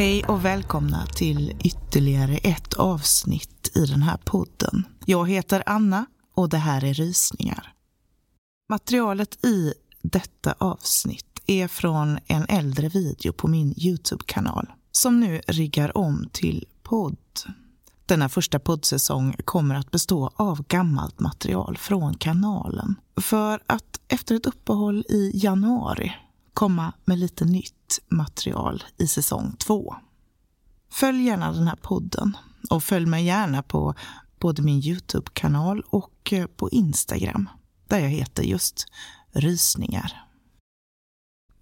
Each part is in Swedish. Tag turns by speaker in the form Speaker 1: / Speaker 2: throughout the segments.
Speaker 1: Hej och välkomna till ytterligare ett avsnitt i den här podden. Jag heter Anna och det här är Rysningar. Materialet i detta avsnitt är från en äldre video på min Youtube-kanal som nu riggar om till podd. Denna första poddsäsong kommer att bestå av gammalt material från kanalen. För att efter ett uppehåll i januari komma med lite nytt material i säsong två. Följ gärna den här podden och följ mig gärna på både min Youtube-kanal och eh, på Instagram där jag heter just Rysningar.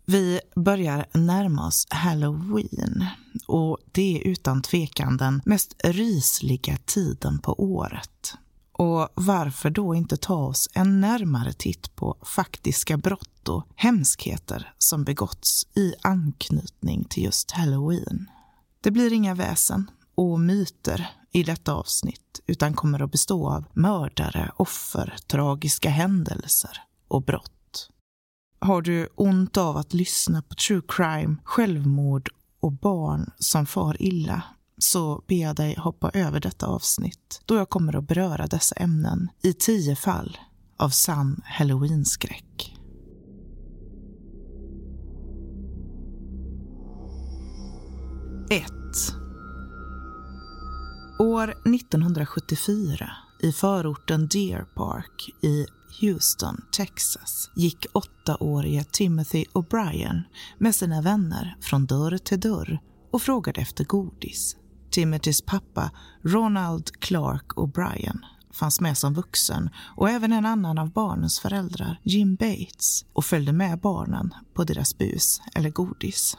Speaker 1: Vi börjar närma oss Halloween och det är utan tvekan den mest rysliga tiden på året. Och varför då inte ta oss en närmare titt på faktiska brott och hemskheter som begåtts i anknytning till just Halloween? Det blir inga väsen och myter i detta avsnitt utan kommer att bestå av mördare, offer, tragiska händelser och brott. Har du ont av att lyssna på true crime, självmord och barn som far illa så ber jag dig hoppa över detta avsnitt då jag kommer att beröra dessa ämnen i tio fall av sann halloweenskräck. Ett. År 1974 i förorten Deer Park i Houston, Texas gick åttaårige Timothy O'Brien med sina vänner från dörr till dörr och frågade efter godis. Timothys pappa, Ronald Clark O'Brien, fanns med som vuxen och även en annan av barnens föräldrar, Jim Bates, och följde med barnen på deras bus eller godis.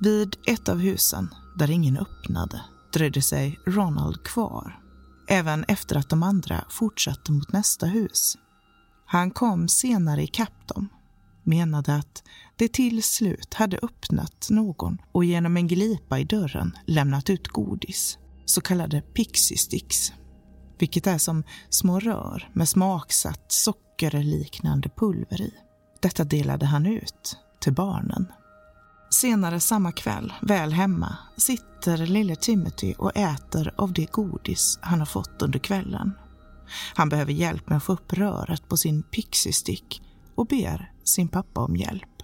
Speaker 1: Vid ett av husen, där ingen öppnade, dröjde sig Ronald kvar. Även efter att de andra fortsatte mot nästa hus. Han kom senare ikapp dem, menade att det till slut hade öppnat någon och genom en glipa i dörren lämnat ut godis, så kallade pixie sticks, vilket är som små rör med smaksatt sockerliknande pulver i. Detta delade han ut till barnen. Senare samma kväll, väl hemma, sitter lille Timothy och äter av det godis han har fått under kvällen. Han behöver hjälp med att få upp röret på sin pixie stick och ber sin pappa om hjälp.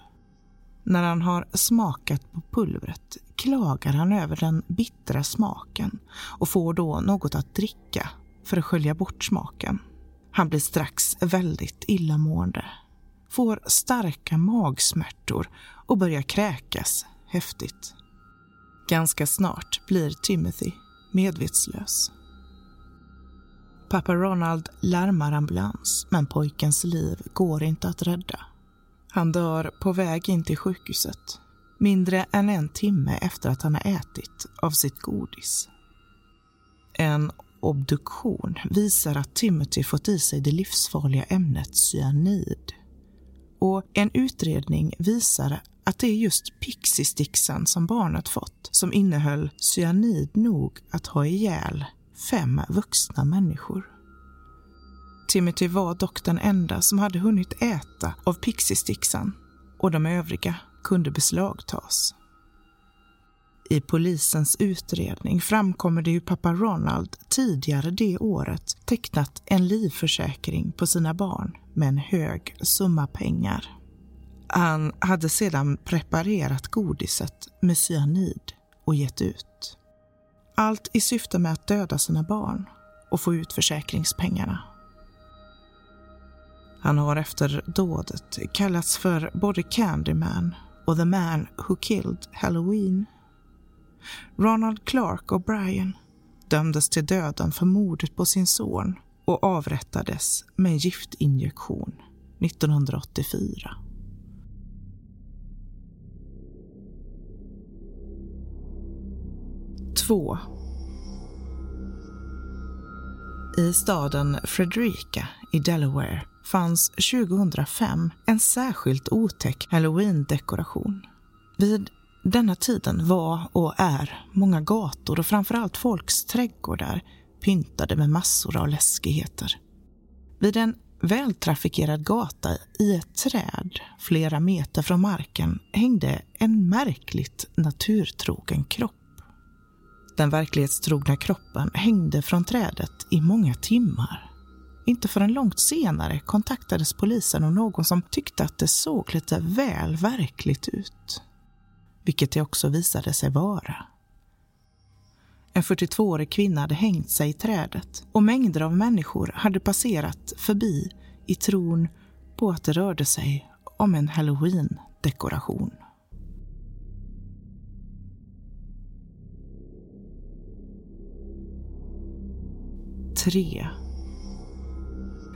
Speaker 1: När han har smakat på pulvret klagar han över den bittra smaken och får då något att dricka för att skölja bort smaken. Han blir strax väldigt illamående, får starka magsmärtor och börjar kräkas häftigt. Ganska snart blir Timothy medvetslös. Pappa Ronald larmar ambulans, men pojkens liv går inte att rädda. Han dör på väg in till sjukhuset, mindre än en timme efter att han har ätit av sitt godis. En obduktion visar att Timothy fått i sig det livsfarliga ämnet cyanid. Och en utredning visar att det är just pixistixen som barnet fått som innehöll cyanid nog att ha ihjäl fem vuxna människor. Timothy var dock den enda som hade hunnit äta av pixiesticksan och de övriga kunde beslagtas. I polisens utredning framkommer det hur pappa Ronald tidigare det året tecknat en livförsäkring på sina barn med en hög summa pengar. Han hade sedan preparerat godiset med cyanid och gett ut. Allt i syfte med att döda sina barn och få ut försäkringspengarna. Han har efter dådet kallats för både Candyman och The Man Who Killed Halloween. Ronald Clark O'Brien dömdes till döden för mordet på sin son och avrättades med giftinjektion 1984. Två. I staden Frederica i Delaware fanns 2005 en särskilt otäck halloween-dekoration. Vid denna tiden var och är många gator och framförallt folks trädgårdar pyntade med massor av läskigheter. Vid en vältrafikerad gata i ett träd flera meter från marken hängde en märkligt naturtrogen kropp Den verklighetstrogna kroppen hängde från trädet i många timmar. Inte förrän långt senare kontaktades polisen av någon som tyckte att det såg lite väl verkligt ut. Vilket det också visade sig vara. En 42-årig kvinna hade hängt sig i trädet och mängder av människor hade passerat förbi i tron på att det rörde sig om en halloween-dekoration. Tre.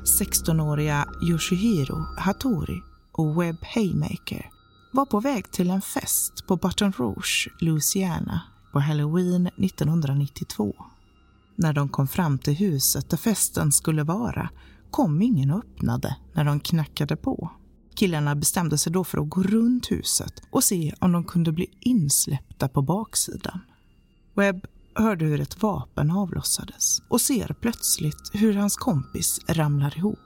Speaker 1: 16-åriga Yoshihiro Hattori och Webb Haymaker var på väg till en fest på Baton Rouge, Louisiana på halloween 1992. När de kom fram till huset där festen skulle vara kom ingen och öppnade när de knackade på. Killarna bestämde sig då för att gå runt huset och se om de kunde bli insläppta på baksidan. Webb hörde hur ett vapen avlossades och ser plötsligt hur hans kompis ramlar ihop.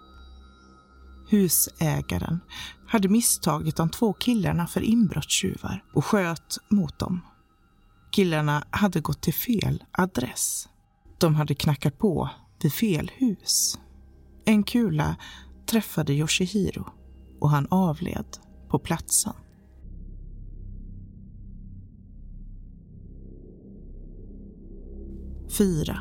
Speaker 1: Husägaren hade misstagit de två killarna för inbrottstjuvar och sköt mot dem. Killarna hade gått till fel adress. De hade knackat på vid fel hus. En kula träffade Yoshihiro och han avled på platsen. 4.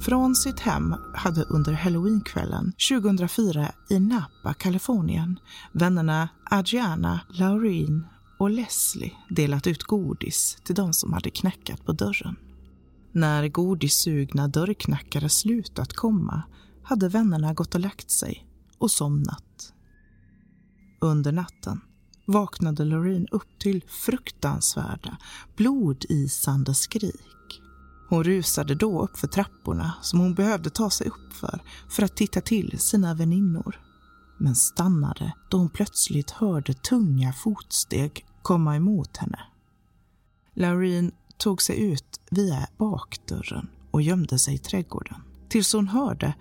Speaker 1: Från sitt hem hade under halloweenkvällen 2004 i Napa, Kalifornien vännerna Adriana, Laureen och Leslie delat ut godis till de som hade knackat på dörren. När godissugna dörrknackare slutat komma hade vännerna gått och lagt sig och somnat. Under natten vaknade Loreen upp till fruktansvärda, blodisande skrik. Hon rusade då upp för trapporna som hon behövde ta sig upp för, för att titta till sina väninnor. Men stannade då hon plötsligt hörde tunga fotsteg komma emot henne. Laureen tog sig ut via bakdörren och gömde sig i trädgården tills hon hörde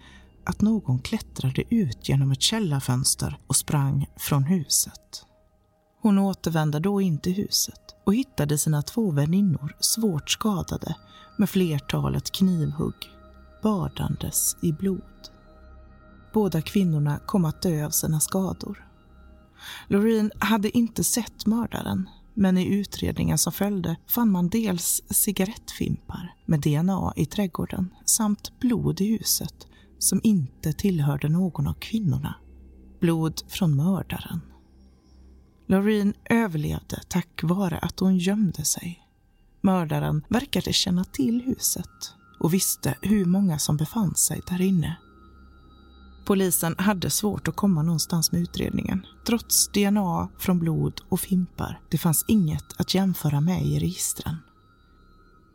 Speaker 1: att någon klättrade ut genom ett källarfönster och sprang från huset. Hon återvände då in till huset och hittade sina två väninnor svårt skadade med flertalet knivhugg, badandes i blod. Båda kvinnorna kom att dö av sina skador. Loreen hade inte sett mördaren, men i utredningen som följde fann man dels cigarettfimpar med DNA i trädgården samt blod i huset som inte tillhörde någon av kvinnorna. Blod från mördaren. Loreen överlevde tack vare att hon gömde sig. Mördaren verkade känna till huset och visste hur många som befann sig där inne. Polisen hade svårt att komma någonstans med utredningen. Trots DNA från blod och fimpar. Det fanns inget att jämföra med i registren.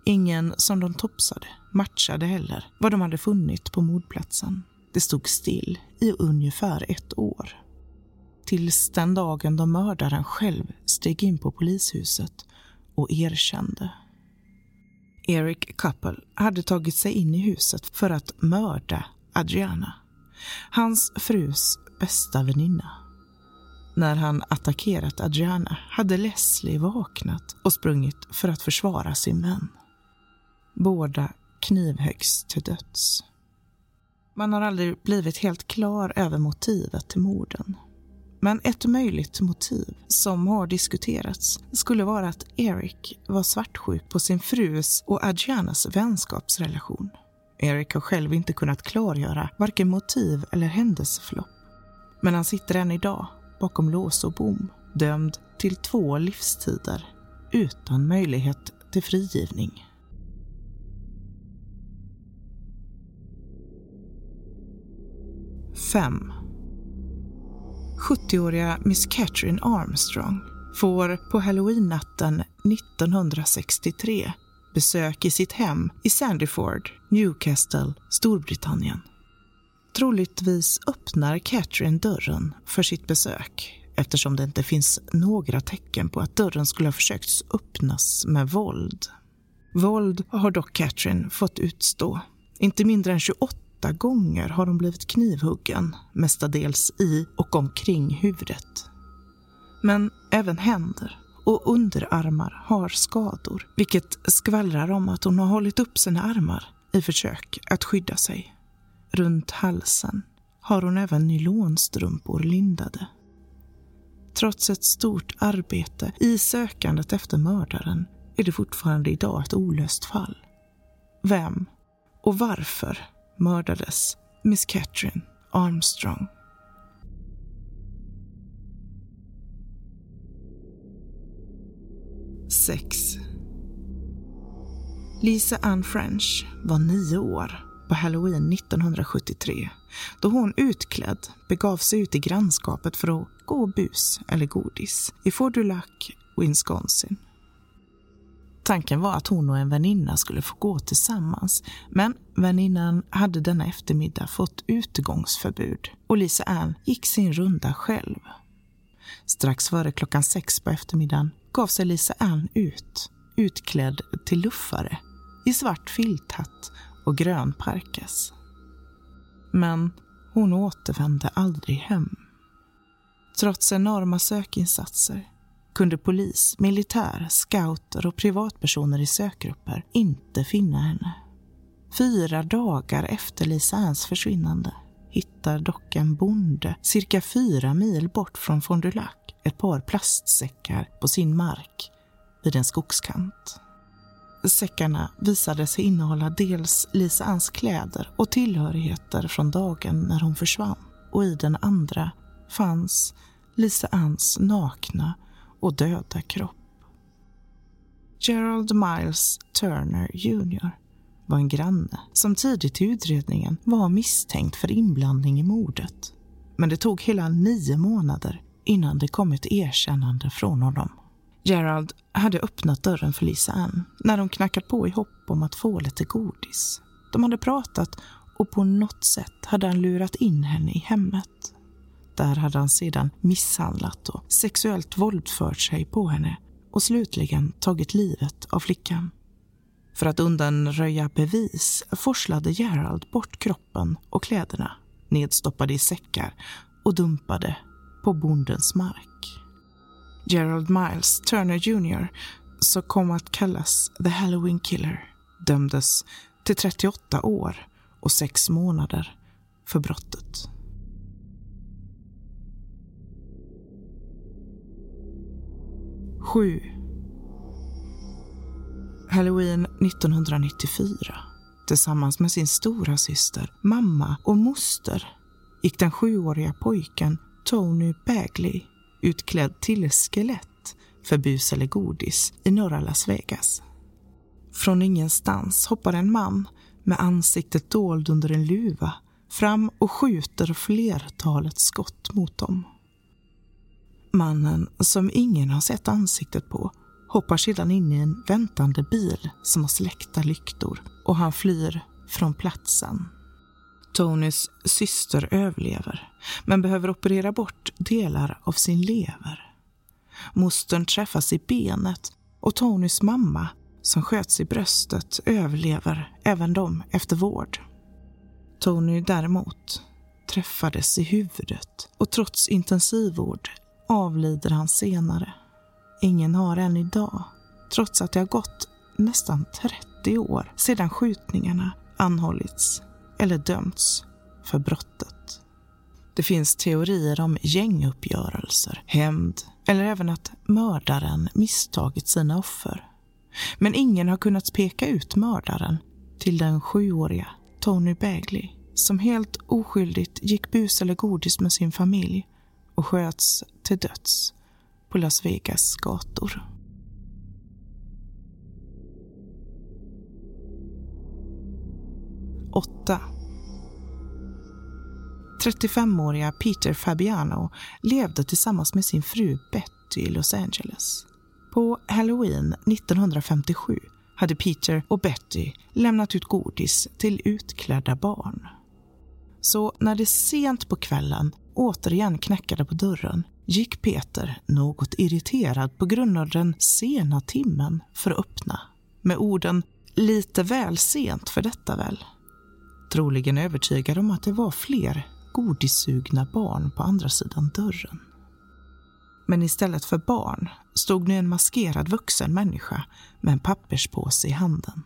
Speaker 1: Ingen som de topsade matchade heller vad de hade funnit på mordplatsen. Det stod still i ungefär ett år. Tills den dagen då mördaren själv steg in på polishuset och erkände. Eric Couple hade tagit sig in i huset för att mörda Adriana hans frus bästa väninna. När han attackerat Adriana hade Leslie vaknat och sprungit för att försvara sin vän. Båda knivhöggs till döds. Man har aldrig blivit helt klar över motivet till morden. Men ett möjligt motiv som har diskuterats skulle vara att Eric var svartsjuk på sin frus och Adrianas vänskapsrelation. Eric har själv inte kunnat klargöra varken motiv eller händelseförlopp. Men han sitter än idag bakom lås och bom, dömd till två livstider utan möjlighet till frigivning. Fem. 70-åriga Miss Catherine Armstrong får på halloween-natten 1963 besök i sitt hem i Sandyford, Newcastle, Storbritannien. Troligtvis öppnar Catherine dörren för sitt besök eftersom det inte finns några tecken på att dörren skulle ha försökt öppnas med våld. Våld har dock Catherine fått utstå. Inte mindre än 28 gånger har hon blivit knivhuggen, mestadels i och omkring huvudet. Men även händer och underarmar har skador, vilket skvallrar om att hon har hållit upp sina armar i försök att skydda sig. Runt halsen har hon även nylonstrumpor lindade. Trots ett stort arbete i sökandet efter mördaren är det fortfarande idag ett olöst fall. Vem och varför mördades Miss Catherine Armstrong? Sex. Lisa Ann French var nio år på halloween 1973 då hon utklädd begav sig ut i grannskapet för att gå bus eller godis i Fort du Lac, Wisconsin. Tanken var att hon och en väninna skulle få gå tillsammans men väninnan hade denna eftermiddag fått utegångsförbud och Lisa Ann gick sin runda själv. Strax före klockan sex på eftermiddagen gav sig Lisa Ann ut, utklädd till luffare i svart filthatt och grön parkas. Men hon återvände aldrig hem. Trots enorma sökinsatser kunde polis, militär, scouter och privatpersoner i sökgrupper inte finna henne. Fyra dagar efter Lisa Anns försvinnande hittar dock en bonde cirka fyra mil bort från Fond du Lac ett par plastsäckar på sin mark vid en skogskant. Säckarna visade sig innehålla dels Lisa Anns kläder och tillhörigheter från dagen när hon försvann och i den andra fanns Lisa Anns nakna och döda kropp. Gerald Miles Turner Jr var en granne som tidigt i utredningen var misstänkt för inblandning i mordet. Men det tog hela nio månader innan det kom ett erkännande från honom. Gerald hade öppnat dörren för Lisa Ann när de knackat på i hopp om att få lite godis. De hade pratat och på något sätt hade han lurat in henne i hemmet. Där hade han sedan misshandlat och sexuellt våldfört sig på henne och slutligen tagit livet av flickan. För att undanröja bevis forslade Gerald bort kroppen och kläderna nedstoppade i säckar och dumpade på bondens mark. Gerald Miles Turner Jr, som kom att kallas The Halloween Killer, dömdes till 38 år och 6 månader för brottet. Sju. Halloween 1994 tillsammans med sin stora syster, mamma och moster gick den sjuåriga pojken Tony Bagley utklädd till skelett för bus eller godis i norra Las Vegas. Från ingenstans hoppar en man med ansiktet dold under en luva fram och skjuter flertalet skott mot dem. Mannen, som ingen har sett ansiktet på, hoppar sedan in i en väntande bil som har släckta lyktor och han flyr från platsen. Tonys syster överlever, men behöver operera bort delar av sin lever. Mostern träffas i benet och Tonys mamma, som sköts i bröstet, överlever även de efter vård. Tony däremot träffades i huvudet och trots intensivvård avlider han senare. Ingen har än idag, trots att det har gått nästan 30 år sedan skjutningarna anhållits eller dömts för brottet. Det finns teorier om gänguppgörelser, hämnd eller även att mördaren misstagit sina offer. Men ingen har kunnat peka ut mördaren till den sjuåriga Tony Bagley som helt oskyldigt gick bus eller godis med sin familj och sköts till döds på Las Vegas gator. Åtta. 35-åriga Peter Fabiano levde tillsammans med sin fru Betty i Los Angeles. På Halloween 1957 hade Peter och Betty lämnat ut godis till utklädda barn. Så när det sent på kvällen återigen knackade på dörren gick Peter, något irriterad på grund av den sena timmen, för att öppna. Med orden “lite väl sent för detta väl?” Troligen övertygad om att det var fler godissugna barn på andra sidan dörren. Men istället för barn stod nu en maskerad vuxen människa med en papperspåse i handen.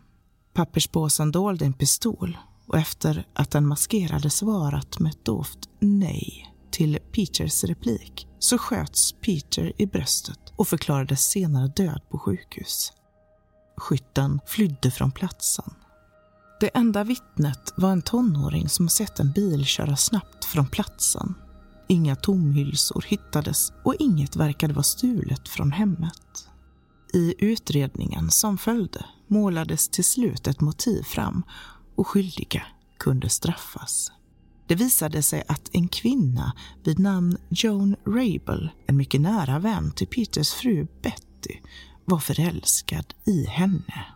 Speaker 1: Papperspåsen dolde en pistol och efter att den maskerade svarat med ett dovt nej till Peters replik så sköts Peter i bröstet och förklarades senare död på sjukhus. Skytten flydde från platsen. Det enda vittnet var en tonåring som sett en bil köra snabbt från platsen. Inga tomhylsor hittades och inget verkade vara stulet från hemmet. I utredningen som följde målades till slut ett motiv fram och skyldiga kunde straffas. Det visade sig att en kvinna vid namn Joan Rabel, en mycket nära vän till Peters fru Betty, var förälskad i henne.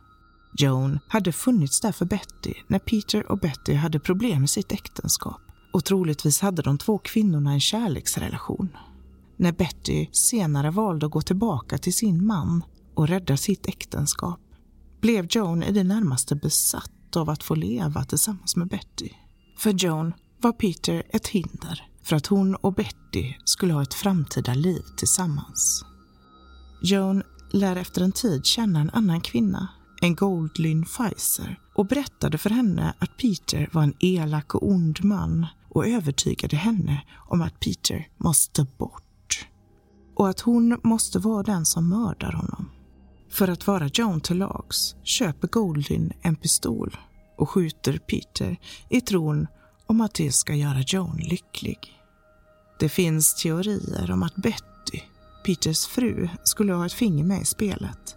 Speaker 1: Joan hade funnits där för Betty när Peter och Betty hade problem i sitt äktenskap och troligtvis hade de två kvinnorna en kärleksrelation. När Betty senare valde att gå tillbaka till sin man och rädda sitt äktenskap blev Joan i det närmaste besatt av att få leva tillsammans med Betty. För Joan var Peter ett hinder för att hon och Betty skulle ha ett framtida liv tillsammans. Joan lär efter en tid känna en annan kvinna, en Goldlyn Pfizer, och berättade för henne att Peter var en elak och ond man och övertygade henne om att Peter måste bort. Och att hon måste vara den som mördar honom. För att vara Joan till lags köper Goldlyn en pistol och skjuter Peter i tron om att det ska göra Joan lycklig. Det finns teorier om att Betty, Peters fru, skulle ha ett finger med i spelet.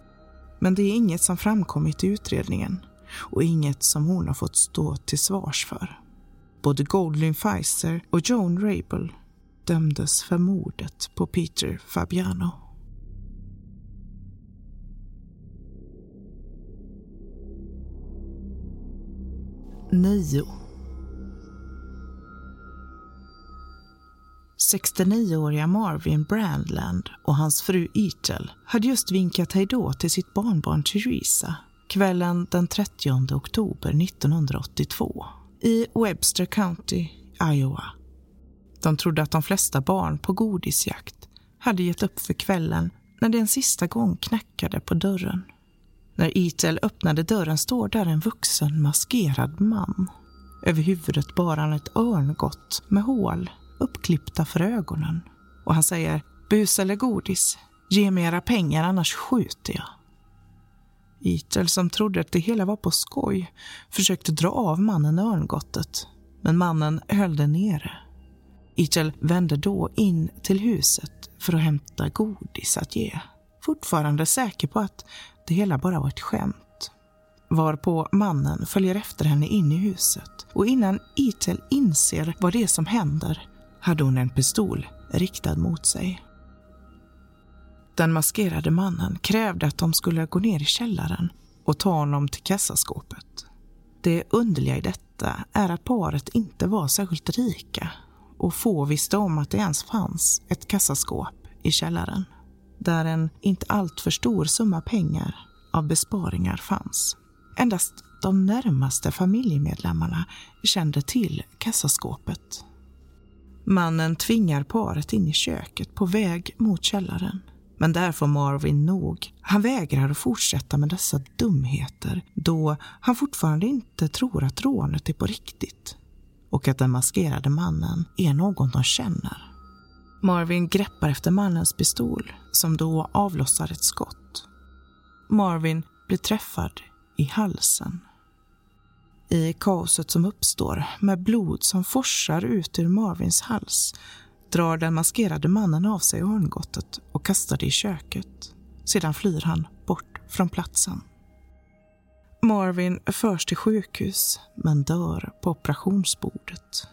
Speaker 1: Men det är inget som framkommit i utredningen och inget som hon har fått stå till svars för. Både Goldlyn Pfizer och Joan Rabel dömdes för mordet på Peter Fabiano. Nio 69-åriga Marvin Brandland och hans fru Ethel hade just vinkat hejdå till sitt barnbarn Theresa kvällen den 30 oktober 1982 i Webster County, Iowa. De trodde att de flesta barn på godisjakt hade gett upp för kvällen när det en sista gång knackade på dörren. När Ethel öppnade dörren står där en vuxen maskerad man. Över huvudet bar han ett örngott med hål uppklippta för ögonen. Och han säger bus eller godis. Ge mig era pengar annars skjuter jag. Itel, som trodde att det hela var på skoj försökte dra av mannen örngottet. Men mannen höll det nere. Itel vände då in till huset för att hämta godis att ge. Fortfarande säker på att det hela bara var ett skämt. Varpå mannen följer efter henne in i huset och innan Itel inser vad det är som händer hade hon en pistol riktad mot sig. Den maskerade mannen krävde att de skulle gå ner i källaren och ta honom till kassaskåpet. Det underliga i detta är att paret inte var särskilt rika och få visste om att det ens fanns ett kassaskåp i källaren där en inte alltför stor summa pengar av besparingar fanns. Endast de närmaste familjemedlemmarna kände till kassaskåpet. Mannen tvingar paret in i köket på väg mot källaren. Men där får Marvin nog. Han vägrar att fortsätta med dessa dumheter då han fortfarande inte tror att rånet är på riktigt och att den maskerade mannen är någon de känner. Marvin greppar efter mannens pistol som då avlossar ett skott. Marvin blir träffad i halsen. I kaoset som uppstår, med blod som forsar ut ur Marvins hals, drar den maskerade mannen av sig örngottet och kastar det i köket. Sedan flyr han bort från platsen. Marvin förs till sjukhus, men dör på operationsbordet.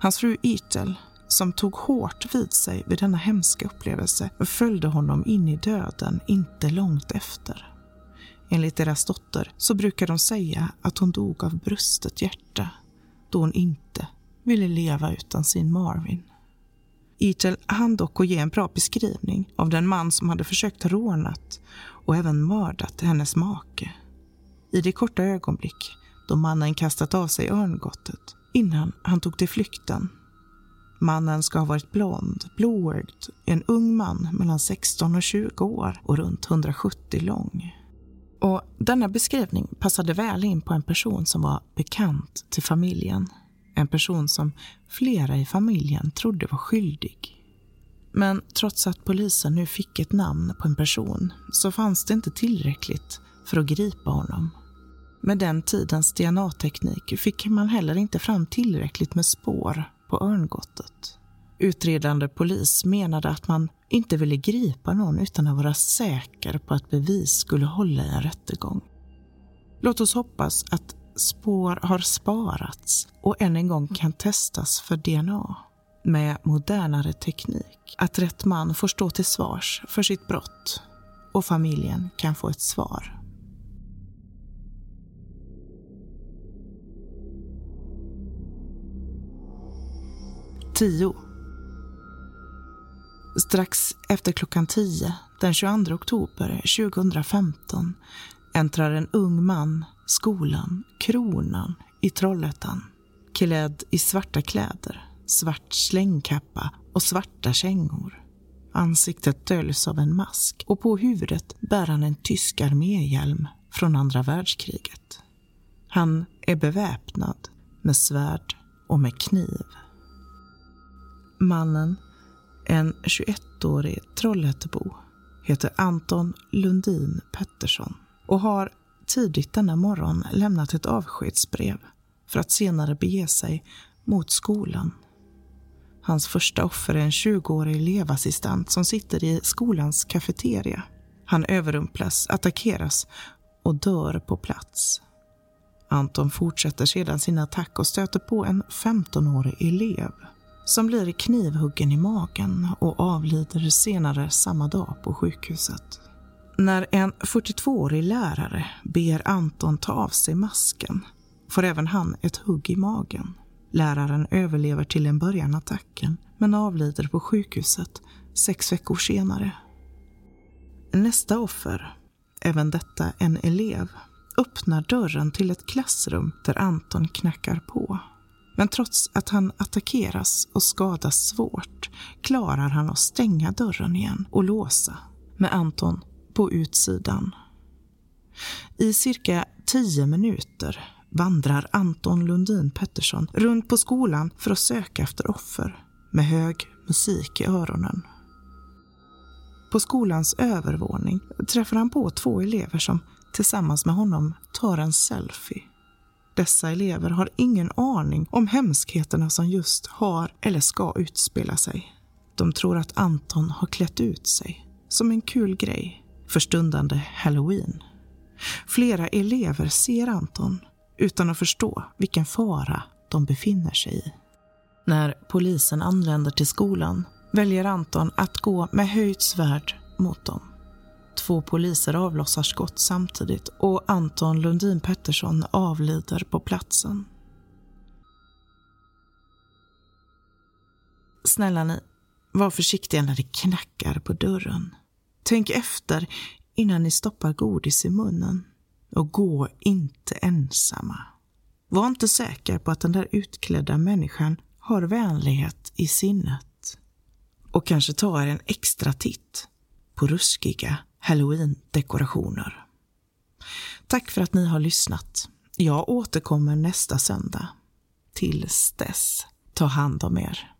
Speaker 1: Hans fru Ethel, som tog hårt vid sig vid denna hemska upplevelse, följde honom in i döden inte långt efter. Enligt deras dotter så brukar de säga att hon dog av brustet hjärta då hon inte ville leva utan sin Marvin. Ethel hann dock att ge en bra beskrivning av den man som hade försökt rånat och även mördat hennes make. I det korta ögonblick då mannen kastat av sig örngottet innan han tog till flykten. Mannen ska ha varit blond, blåögd, en ung man mellan 16 och 20 år och runt 170 lång. Och denna beskrivning passade väl in på en person som var bekant till familjen. En person som flera i familjen trodde var skyldig. Men trots att polisen nu fick ett namn på en person så fanns det inte tillräckligt för att gripa honom. Med den tidens DNA-teknik fick man heller inte fram tillräckligt med spår på örngottet. Utredande polis menade att man inte ville gripa någon utan att vara säker på att bevis skulle hålla i en rättegång. Låt oss hoppas att spår har sparats och än en gång kan testas för DNA med modernare teknik. Att rätt man får stå till svars för sitt brott och familjen kan få ett svar. Tio Strax efter klockan 10 den 22 oktober 2015 äntrar en ung man skolan Kronan i Trollhättan. Klädd i svarta kläder, svart slängkappa och svarta kängor. Ansiktet döljs av en mask och på huvudet bär han en tysk arméhjälm från andra världskriget. Han är beväpnad med svärd och med kniv. Mannen, en 21-årig Trollhättebo, heter Anton Lundin Pettersson och har tidigt denna morgon lämnat ett avskedsbrev för att senare bege sig mot skolan. Hans första offer är en 20-årig elevassistent som sitter i skolans kafeteria. Han överrumplas, attackeras och dör på plats. Anton fortsätter sedan sin attack och stöter på en 15-årig elev som blir knivhuggen i magen och avlider senare samma dag på sjukhuset. När en 42-årig lärare ber Anton ta av sig masken får även han ett hugg i magen. Läraren överlever till en början attacken men avlider på sjukhuset sex veckor senare. Nästa offer, även detta en elev, öppnar dörren till ett klassrum där Anton knackar på. Men trots att han attackeras och skadas svårt klarar han att stänga dörren igen och låsa med Anton på utsidan. I cirka tio minuter vandrar Anton Lundin Pettersson runt på skolan för att söka efter offer med hög musik i öronen. På skolans övervåning träffar han på två elever som tillsammans med honom tar en selfie. Dessa elever har ingen aning om hemskheterna som just har eller ska utspela sig. De tror att Anton har klätt ut sig som en kul grej för stundande halloween. Flera elever ser Anton utan att förstå vilken fara de befinner sig i. När polisen anländer till skolan väljer Anton att gå med höjt svärd mot dem. Två poliser avlossar skott samtidigt och Anton Lundin Pettersson avlider på platsen. Snälla ni, var försiktiga när det knackar på dörren. Tänk efter innan ni stoppar godis i munnen. Och gå inte ensamma. Var inte säker på att den där utklädda människan har vänlighet i sinnet. Och kanske ta er en extra titt på ruskiga halloween-dekorationer. Tack för att ni har lyssnat. Jag återkommer nästa söndag. Tills dess, ta hand om er.